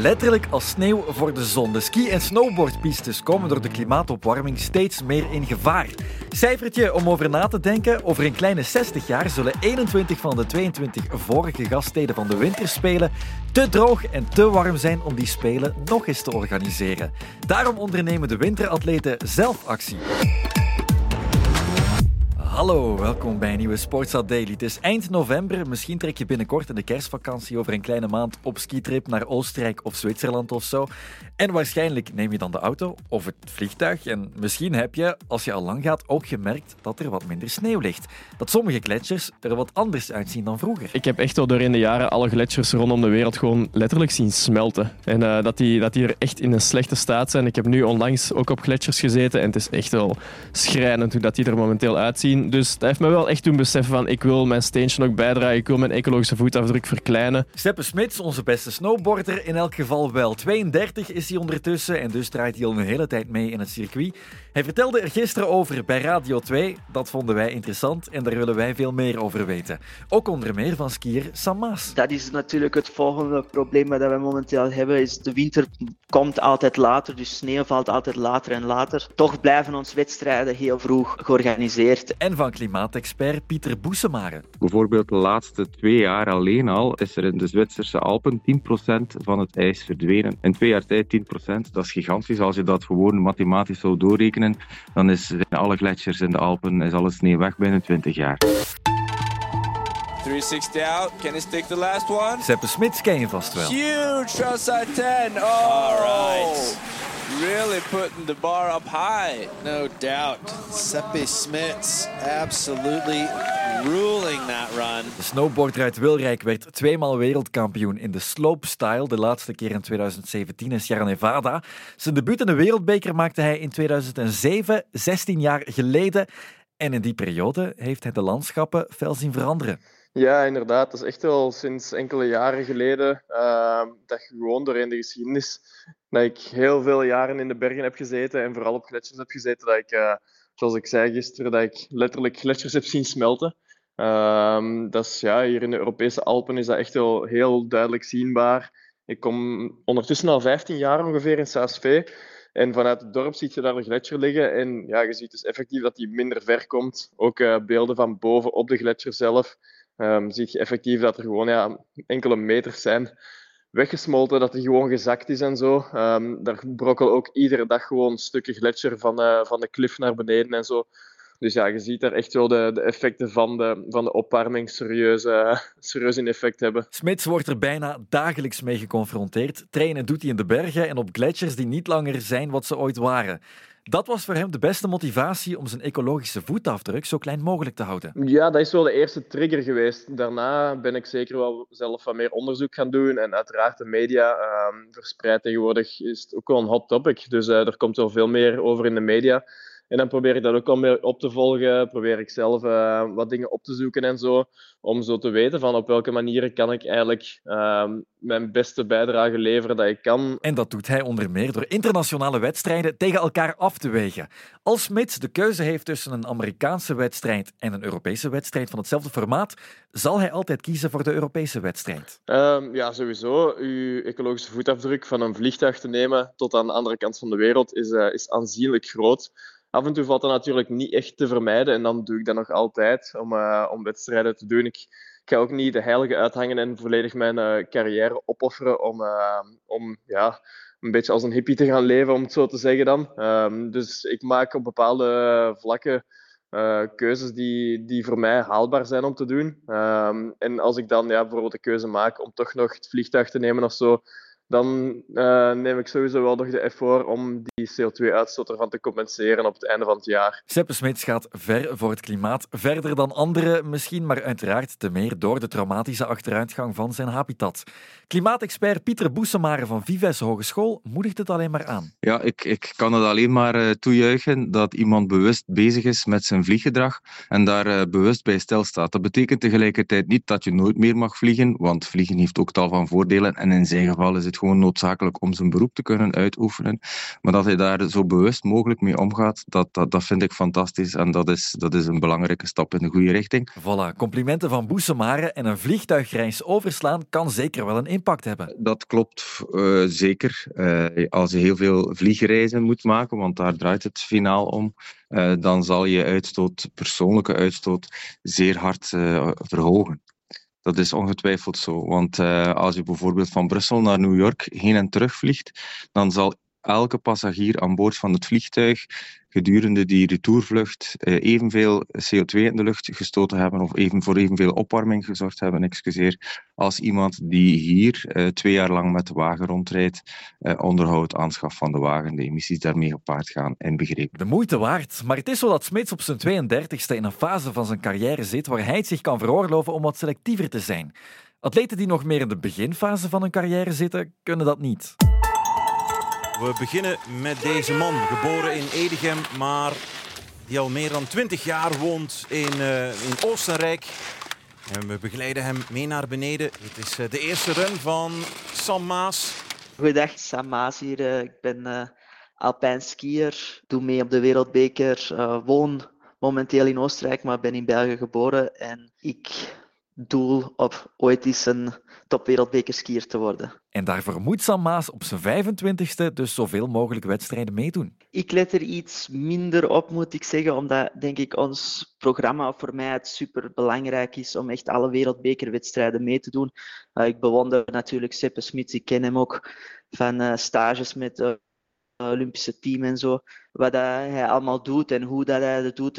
Letterlijk als sneeuw voor de zon. De ski- en snowboardpistes komen door de klimaatopwarming steeds meer in gevaar. Cijfertje om over na te denken. Over een kleine 60 jaar zullen 21 van de 22 vorige gaststeden van de winterspelen te droog en te warm zijn om die spelen nog eens te organiseren. Daarom ondernemen de winteratleten zelf actie. Hallo, welkom bij een nieuwe Sportsat Daily. Het is eind november. Misschien trek je binnenkort in de kerstvakantie over een kleine maand op skitrip naar Oostenrijk of Zwitserland of zo. En waarschijnlijk neem je dan de auto of het vliegtuig. En misschien heb je, als je al lang gaat, ook gemerkt dat er wat minder sneeuw ligt. Dat sommige gletsjers er wat anders uitzien dan vroeger. Ik heb echt al door in de jaren alle gletsjers rondom de wereld gewoon letterlijk zien smelten. En uh, dat, die, dat die er echt in een slechte staat zijn. Ik heb nu onlangs ook op gletsjers gezeten en het is echt wel schrijnend hoe dat die er momenteel uitzien. Dus dat heeft me wel echt doen beseffen van ik wil mijn steentje ook bijdragen, ik wil mijn ecologische voetafdruk verkleinen. Steppe Smits, onze beste snowboarder, in elk geval wel. 32 is hij ondertussen en dus draait hij al een hele tijd mee in het circuit. Hij vertelde er gisteren over bij Radio 2. Dat vonden wij interessant en daar willen wij veel meer over weten. Ook onder meer van skier Sam Maas. Dat is natuurlijk het volgende probleem dat we momenteel hebben. Is de winter komt altijd later, dus sneeuw valt altijd later en later. Toch blijven onze wedstrijden heel vroeg georganiseerd. En van klimaatexpert Pieter Boesemare. Bijvoorbeeld de laatste twee jaar alleen al is er in de Zwitserse Alpen 10% van het ijs verdwenen. In twee jaar tijd 10%, dat is gigantisch. Als je dat gewoon mathematisch zou doorrekenen, dan is in alle gletsjers in de Alpen is alle sneeuw weg binnen 20 jaar. 360 out. Can he stick the last one? Seppe Smits ken je vast wel. Huge outside 10. Oh! All right. Really putting the bar up high. No doubt. Seppe Smits absolutely ruling that run. De snowboarder uit Wilrijk werd tweemaal wereldkampioen in de slopestyle. De laatste keer in 2017 in Sierra Nevada. Zijn debuut in de wereldbeker maakte hij in 2007, 16 jaar geleden. En in die periode heeft hij de landschappen fel zien veranderen. Ja, inderdaad. Dat is echt al sinds enkele jaren geleden uh, dat je gewoon doorheen de geschiedenis dat ik heel veel jaren in de bergen heb gezeten en vooral op gletsjers heb gezeten. Dat ik, uh, zoals ik zei gisteren, dat ik letterlijk gletsjers heb zien smelten. Uh, dat is, ja, hier in de Europese Alpen is dat echt wel heel duidelijk zienbaar. Ik kom ondertussen al 15 jaar ongeveer in Saas-Fee. En vanuit het dorp zie je daar een gletsjer liggen. En ja, je ziet dus effectief dat die minder ver komt. Ook uh, beelden van boven op de gletsjer zelf um, zie je effectief dat er gewoon ja, enkele meters zijn weggesmolten, dat die gewoon gezakt is en zo. Um, daar brokkelen ook iedere dag gewoon stukken gletsjer van, uh, van de klif naar beneden en zo. Dus ja, je ziet daar echt wel de, de effecten van de, van de opwarming serieus, uh, serieus in effect hebben. Smits wordt er bijna dagelijks mee geconfronteerd. Trainen doet hij in de bergen en op gletsjers die niet langer zijn wat ze ooit waren. Dat was voor hem de beste motivatie om zijn ecologische voetafdruk zo klein mogelijk te houden. Ja, dat is wel de eerste trigger geweest. Daarna ben ik zeker wel zelf wat meer onderzoek gaan doen. En uiteraard de media uh, verspreid tegenwoordig is het ook wel een hot topic. Dus uh, er komt wel veel meer over in de media. En dan probeer ik dat ook al meer op te volgen. Probeer ik zelf uh, wat dingen op te zoeken en zo. Om zo te weten van op welke manieren kan ik eigenlijk uh, mijn beste bijdrage leveren dat ik kan. En dat doet hij onder meer door internationale wedstrijden tegen elkaar af te wegen. Als Smits de keuze heeft tussen een Amerikaanse wedstrijd en een Europese wedstrijd van hetzelfde formaat, zal hij altijd kiezen voor de Europese wedstrijd. Um, ja, sowieso. Uw ecologische voetafdruk van een vliegtuig te nemen tot aan de andere kant van de wereld is, uh, is aanzienlijk groot. Af en toe valt dat natuurlijk niet echt te vermijden en dan doe ik dat nog altijd om, uh, om wedstrijden te doen. Ik, ga ook niet de heilige uithangen en volledig mijn uh, carrière opofferen om, uh, om ja, een beetje als een hippie te gaan leven, om het zo te zeggen dan. Um, dus ik maak op bepaalde vlakken keuzes die, die voor mij haalbaar zijn om te doen. Um, en als ik dan ja, bijvoorbeeld de keuze maak om toch nog het vliegtuig te nemen of zo, dan uh, neem ik sowieso wel nog de effort om die CO2-uitstoot ervan te compenseren op het einde van het jaar. Seppe Smits gaat ver voor het klimaat, verder dan anderen misschien, maar uiteraard te meer door de traumatische achteruitgang van zijn habitat. Klimaatexpert Pieter Boesemare van Vives Hogeschool moedigt het alleen maar aan. Ja, ik, ik kan het alleen maar uh, toejuichen dat iemand bewust bezig is met zijn vlieggedrag en daar uh, bewust bij stilstaat. Dat betekent tegelijkertijd niet dat je nooit meer mag vliegen, want vliegen heeft ook tal van voordelen en in zijn geval is het het gewoon noodzakelijk om zijn beroep te kunnen uitoefenen. Maar dat hij daar zo bewust mogelijk mee omgaat, dat, dat, dat vind ik fantastisch. En dat is, dat is een belangrijke stap in de goede richting. Voilà, complimenten van Boesemare en een vliegtuigreis overslaan kan zeker wel een impact hebben. Dat klopt uh, zeker. Uh, als je heel veel vliegreizen moet maken, want daar draait het finaal om, uh, dan zal je uitstoot, persoonlijke uitstoot, zeer hard verhogen. Dat is ongetwijfeld zo. Want uh, als je bijvoorbeeld van Brussel naar New York heen en terug vliegt, dan zal elke passagier aan boord van het vliegtuig gedurende die retourvlucht eh, evenveel CO2 in de lucht gestoten hebben of even voor evenveel opwarming gezorgd hebben, excuseer, als iemand die hier eh, twee jaar lang met de wagen rondrijdt, eh, onderhoud, aanschaf van de wagen, de emissies daarmee gepaard gaan inbegrepen. De moeite waard, maar het is zo dat Smits op zijn 32e in een fase van zijn carrière zit waar hij zich kan veroorloven om wat selectiever te zijn. Atleten die nog meer in de beginfase van hun carrière zitten, kunnen dat niet. We beginnen met deze man, geboren in Edegem, maar die al meer dan 20 jaar woont in, uh, in Oostenrijk. En we begeleiden hem mee naar beneden. Het is uh, de eerste run van Sam Maas. Goedendag, Sam Maas hier. Uh, ik ben alpijn skier, doe mee op de Wereldbeker, woon momenteel in Oostenrijk, maar ben in België geboren. En ik doel op ooit eens een topwereldbekerskier te worden. En daarvoor moet Sam Maas op zijn 25ste dus zoveel mogelijk wedstrijden meedoen. Ik let er iets minder op, moet ik zeggen, omdat denk ik ons programma voor mij het super belangrijk is om echt alle wereldbekerwedstrijden mee te doen. Uh, ik bewonder natuurlijk Seppe Smits, ik ken hem ook van uh, stages met het uh, Olympische team en zo. Wat hij allemaal doet en hoe dat hij dat doet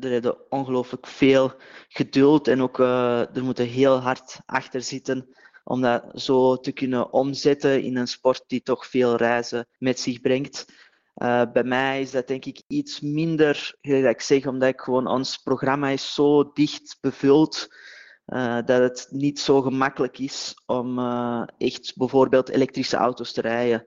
er is ongelooflijk veel geduld en ook uh, er moet heel hard achter zitten om dat zo te kunnen omzetten in een sport die toch veel reizen met zich brengt. Uh, bij mij is dat denk ik iets minder, dat ik zeg, omdat ik gewoon ons programma is zo dicht bevuld uh, dat het niet zo gemakkelijk is om echt bijvoorbeeld elektrische auto's te rijden.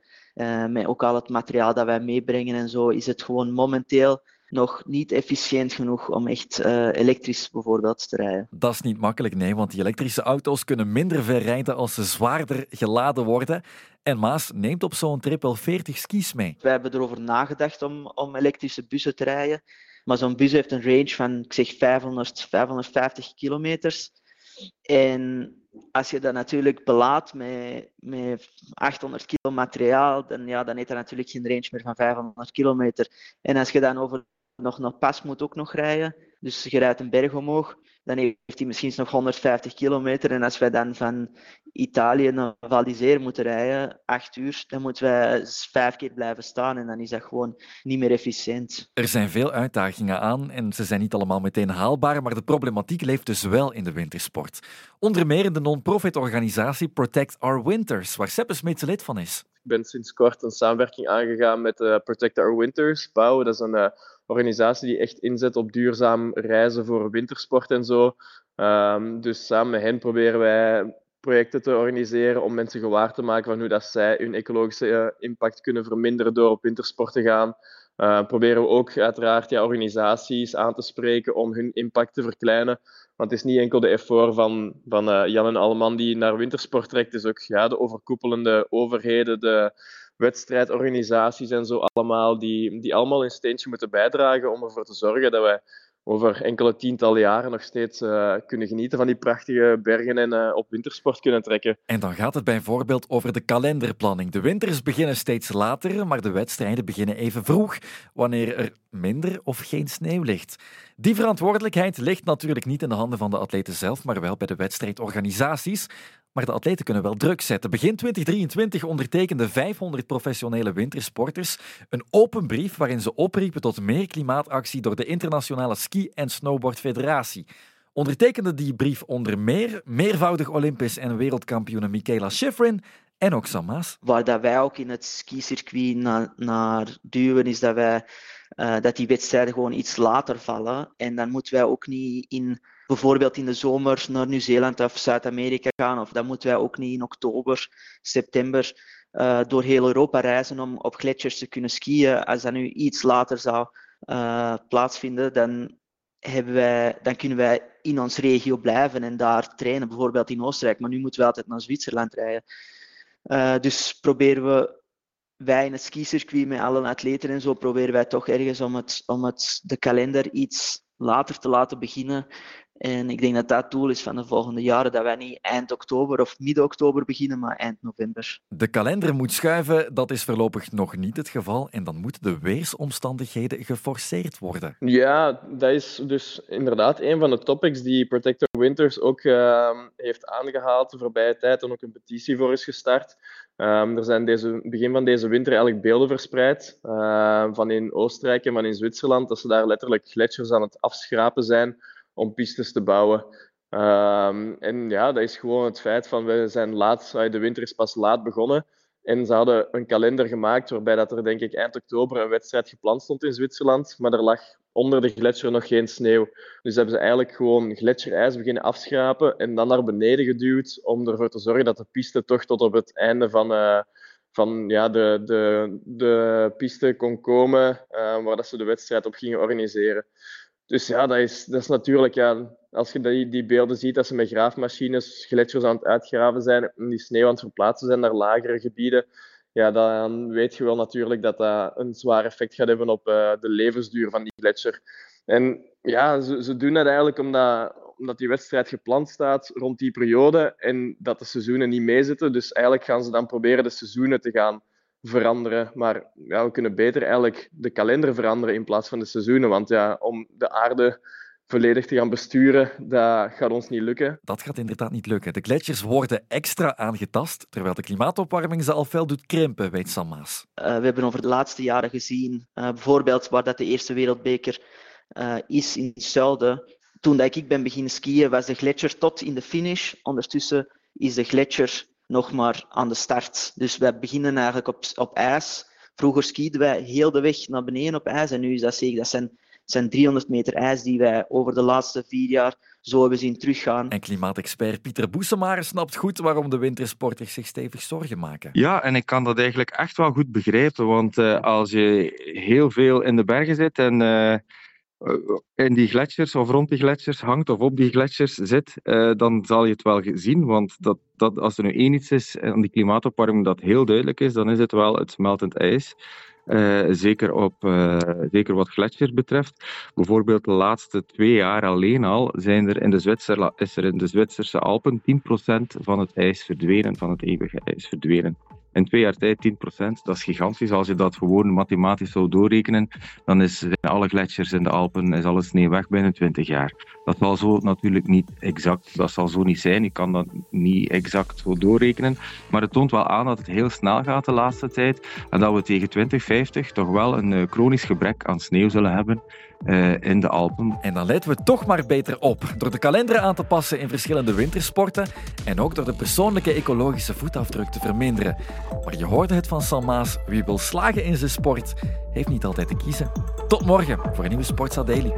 met ook al het materiaal dat wij meebrengen en zo, is het gewoon momenteel nog niet efficiënt genoeg om echt uh, elektrisch bijvoorbeeld te rijden. Dat is niet makkelijk, nee, want die elektrische auto's kunnen minder ver rijden als ze zwaarder geladen worden. En Maas neemt op zo'n trip wel 40 skis mee. We hebben erover nagedacht om, om elektrische bussen te rijden. Maar zo'n bus heeft een range van, ik zeg, 500, 550 kilometers. En als je dat natuurlijk belaadt met, met 800 kilo materiaal, dan, ja, dan heeft dat natuurlijk geen range meer van 500 kilometer. En als je dan over nog naar Pas moet ook nog rijden. Dus je rijdt een berg omhoog. Dan heeft hij misschien nog 150 kilometer. En als wij dan van Italië naar Val d'Isère moeten rijden, acht uur, dan moeten wij vijf keer blijven staan. En dan is dat gewoon niet meer efficiënt. Er zijn veel uitdagingen aan en ze zijn niet allemaal meteen haalbaar. Maar de problematiek leeft dus wel in de wintersport. Onder meer in de non-profit organisatie Protect Our Winters, waar Seppe Smits lid van is. Ben sinds kort een samenwerking aangegaan met uh, Protect Our Winters. Dat is een uh, organisatie die echt inzet op duurzaam reizen voor wintersport en zo. Um, dus samen met hen proberen wij projecten te organiseren om mensen gewaar te maken van hoe dat zij hun ecologische uh, impact kunnen verminderen door op wintersport te gaan. Uh, proberen we ook uiteraard ja, organisaties aan te spreken om hun impact te verkleinen. Want het is niet enkel de effort van, van uh, Jan en Alleman die naar wintersport trekt, het is ook ja, de overkoepelende overheden, de wedstrijdorganisaties en zo allemaal, die, die allemaal een steentje moeten bijdragen om ervoor te zorgen dat wij over enkele tientallen jaren nog steeds uh, kunnen genieten van die prachtige bergen en uh, op wintersport kunnen trekken. En dan gaat het bijvoorbeeld over de kalenderplanning. De winters beginnen steeds later, maar de wedstrijden beginnen even vroeg, wanneer er minder of geen sneeuw ligt. Die verantwoordelijkheid ligt natuurlijk niet in de handen van de atleten zelf, maar wel bij de wedstrijdorganisaties. Maar de atleten kunnen wel druk zetten. Begin 2023 ondertekenden 500 professionele wintersporters een open brief waarin ze opriepen tot meer klimaatactie door de Internationale Ski- en Snowboard Ondertekende die brief onder meer meervoudig Olympisch en wereldkampioene Michaela Schifrin en ook Sam. Waar dat wij ook in het skicircuit naar, naar duwen, is dat, wij, uh, dat die wedstrijden gewoon iets later vallen. En dan moeten wij ook niet in bijvoorbeeld in de zomer naar Nieuw-Zeeland of Zuid-Amerika gaan. Of dan moeten wij ook niet in oktober, september uh, door heel Europa reizen om op gletsjers te kunnen skiën. Als dat nu iets later zou uh, plaatsvinden, dan hebben wij, dan kunnen wij in onze regio blijven en daar trainen, bijvoorbeeld in Oostenrijk. Maar nu moeten we altijd naar Zwitserland rijden. Dus proberen we, wij in het skicircuit met alle atleten en zo, proberen wij toch ergens om, het, om het, de kalender iets later te laten beginnen. En ik denk dat dat doel is van de volgende jaren, dat wij niet eind oktober of midden oktober beginnen, maar eind november. De kalender moet schuiven, dat is voorlopig nog niet het geval. En dan moeten de weersomstandigheden geforceerd worden. Ja, dat is dus inderdaad een van de topics die Protector Winters ook uh, heeft aangehaald de voorbije tijd en ook een petitie voor is gestart. Um, er zijn deze, begin van deze winter eigenlijk beelden verspreid uh, van in Oostenrijk en van in Zwitserland, dat ze daar letterlijk gletsjers aan het afschrapen zijn om pistes te bouwen. Um, en ja, dat is gewoon het feit van we zijn laat, de winter is pas laat begonnen. En ze hadden een kalender gemaakt waarbij dat er denk ik eind oktober een wedstrijd gepland stond in Zwitserland, maar er lag onder de gletsjer nog geen sneeuw. Dus hebben ze eigenlijk gewoon gletsjerijs beginnen afschrapen en dan naar beneden geduwd om ervoor te zorgen dat de piste toch tot op het einde van, uh, van ja, de, de, de piste kon komen uh, waar dat ze de wedstrijd op gingen organiseren. Dus ja, dat is, dat is natuurlijk, ja, als je die, die beelden ziet, dat ze met graafmachines gletsjers aan het uitgraven zijn en die sneeuw aan het verplaatsen zijn naar lagere gebieden, ja, dan weet je wel natuurlijk dat dat een zwaar effect gaat hebben op uh, de levensduur van die gletsjer. En ja, ze, ze doen dat eigenlijk omdat, omdat die wedstrijd gepland staat rond die periode en dat de seizoenen niet meezitten. Dus eigenlijk gaan ze dan proberen de seizoenen te gaan veranderen. Maar ja, we kunnen beter eigenlijk de kalender veranderen in plaats van de seizoenen. Want ja, om de aarde volledig te gaan besturen, dat gaat ons niet lukken. Dat gaat inderdaad niet lukken. De gletsjers worden extra aangetast, terwijl de klimaatopwarming ze al fel doet krimpen, weet Sam Maas. Uh, we hebben over de laatste jaren gezien, uh, bijvoorbeeld waar dat de eerste wereldbeker uh, is in het zuiden. Toen dat ik ben beginnen skiën, was de gletsjer tot in de finish. Ondertussen is de gletsjer nog maar aan de start. Dus wij beginnen eigenlijk op, op ijs. Vroeger skieden wij heel de weg naar beneden op ijs en nu is dat zeker. Dat zijn, zijn 300 meter ijs die wij over de laatste vier jaar zo hebben zien teruggaan. En klimaatexpert Pieter Boesemaar snapt goed waarom de wintersporters zich stevig zorgen maken. Ja, en ik kan dat eigenlijk echt wel goed begrijpen, want uh, als je heel veel in de bergen zit en... Uh in die gletsjers of rond die gletsjers hangt of op die gletsjers zit, uh, dan zal je het wel zien. Want dat, dat, als er nu één iets is aan die klimaatopwarming dat heel duidelijk is, dan is het wel het smeltend ijs. Uh, zeker, op, zeker wat gletsjers betreft. Bijvoorbeeld de laatste twee jaar alleen al zijn er in de is er in de Zwitserse Alpen 10% van het ijs verdwenen, van het eeuwige ijs verdwenen in twee jaar tijd 10% Dat is gigantisch. Als je dat gewoon mathematisch zou doorrekenen, dan is, zijn alle gletsjers in de Alpen, is alle sneeuw weg binnen 20 jaar. Dat zal zo natuurlijk niet exact, dat zal zo niet zijn. Ik kan dat niet exact zo doorrekenen. Maar het toont wel aan dat het heel snel gaat de laatste tijd. En dat we tegen 2050 toch wel een uh, chronisch gebrek aan sneeuw zullen hebben uh, in de Alpen. En dan letten we toch maar beter op. Door de kalender aan te passen in verschillende wintersporten. En ook door de persoonlijke ecologische voetafdruk te verminderen. Maar je hoorde het van Sam Maas. Wie wil slagen in zijn sport, heeft niet altijd te kiezen. Tot morgen voor een nieuwe Sportsa Daily.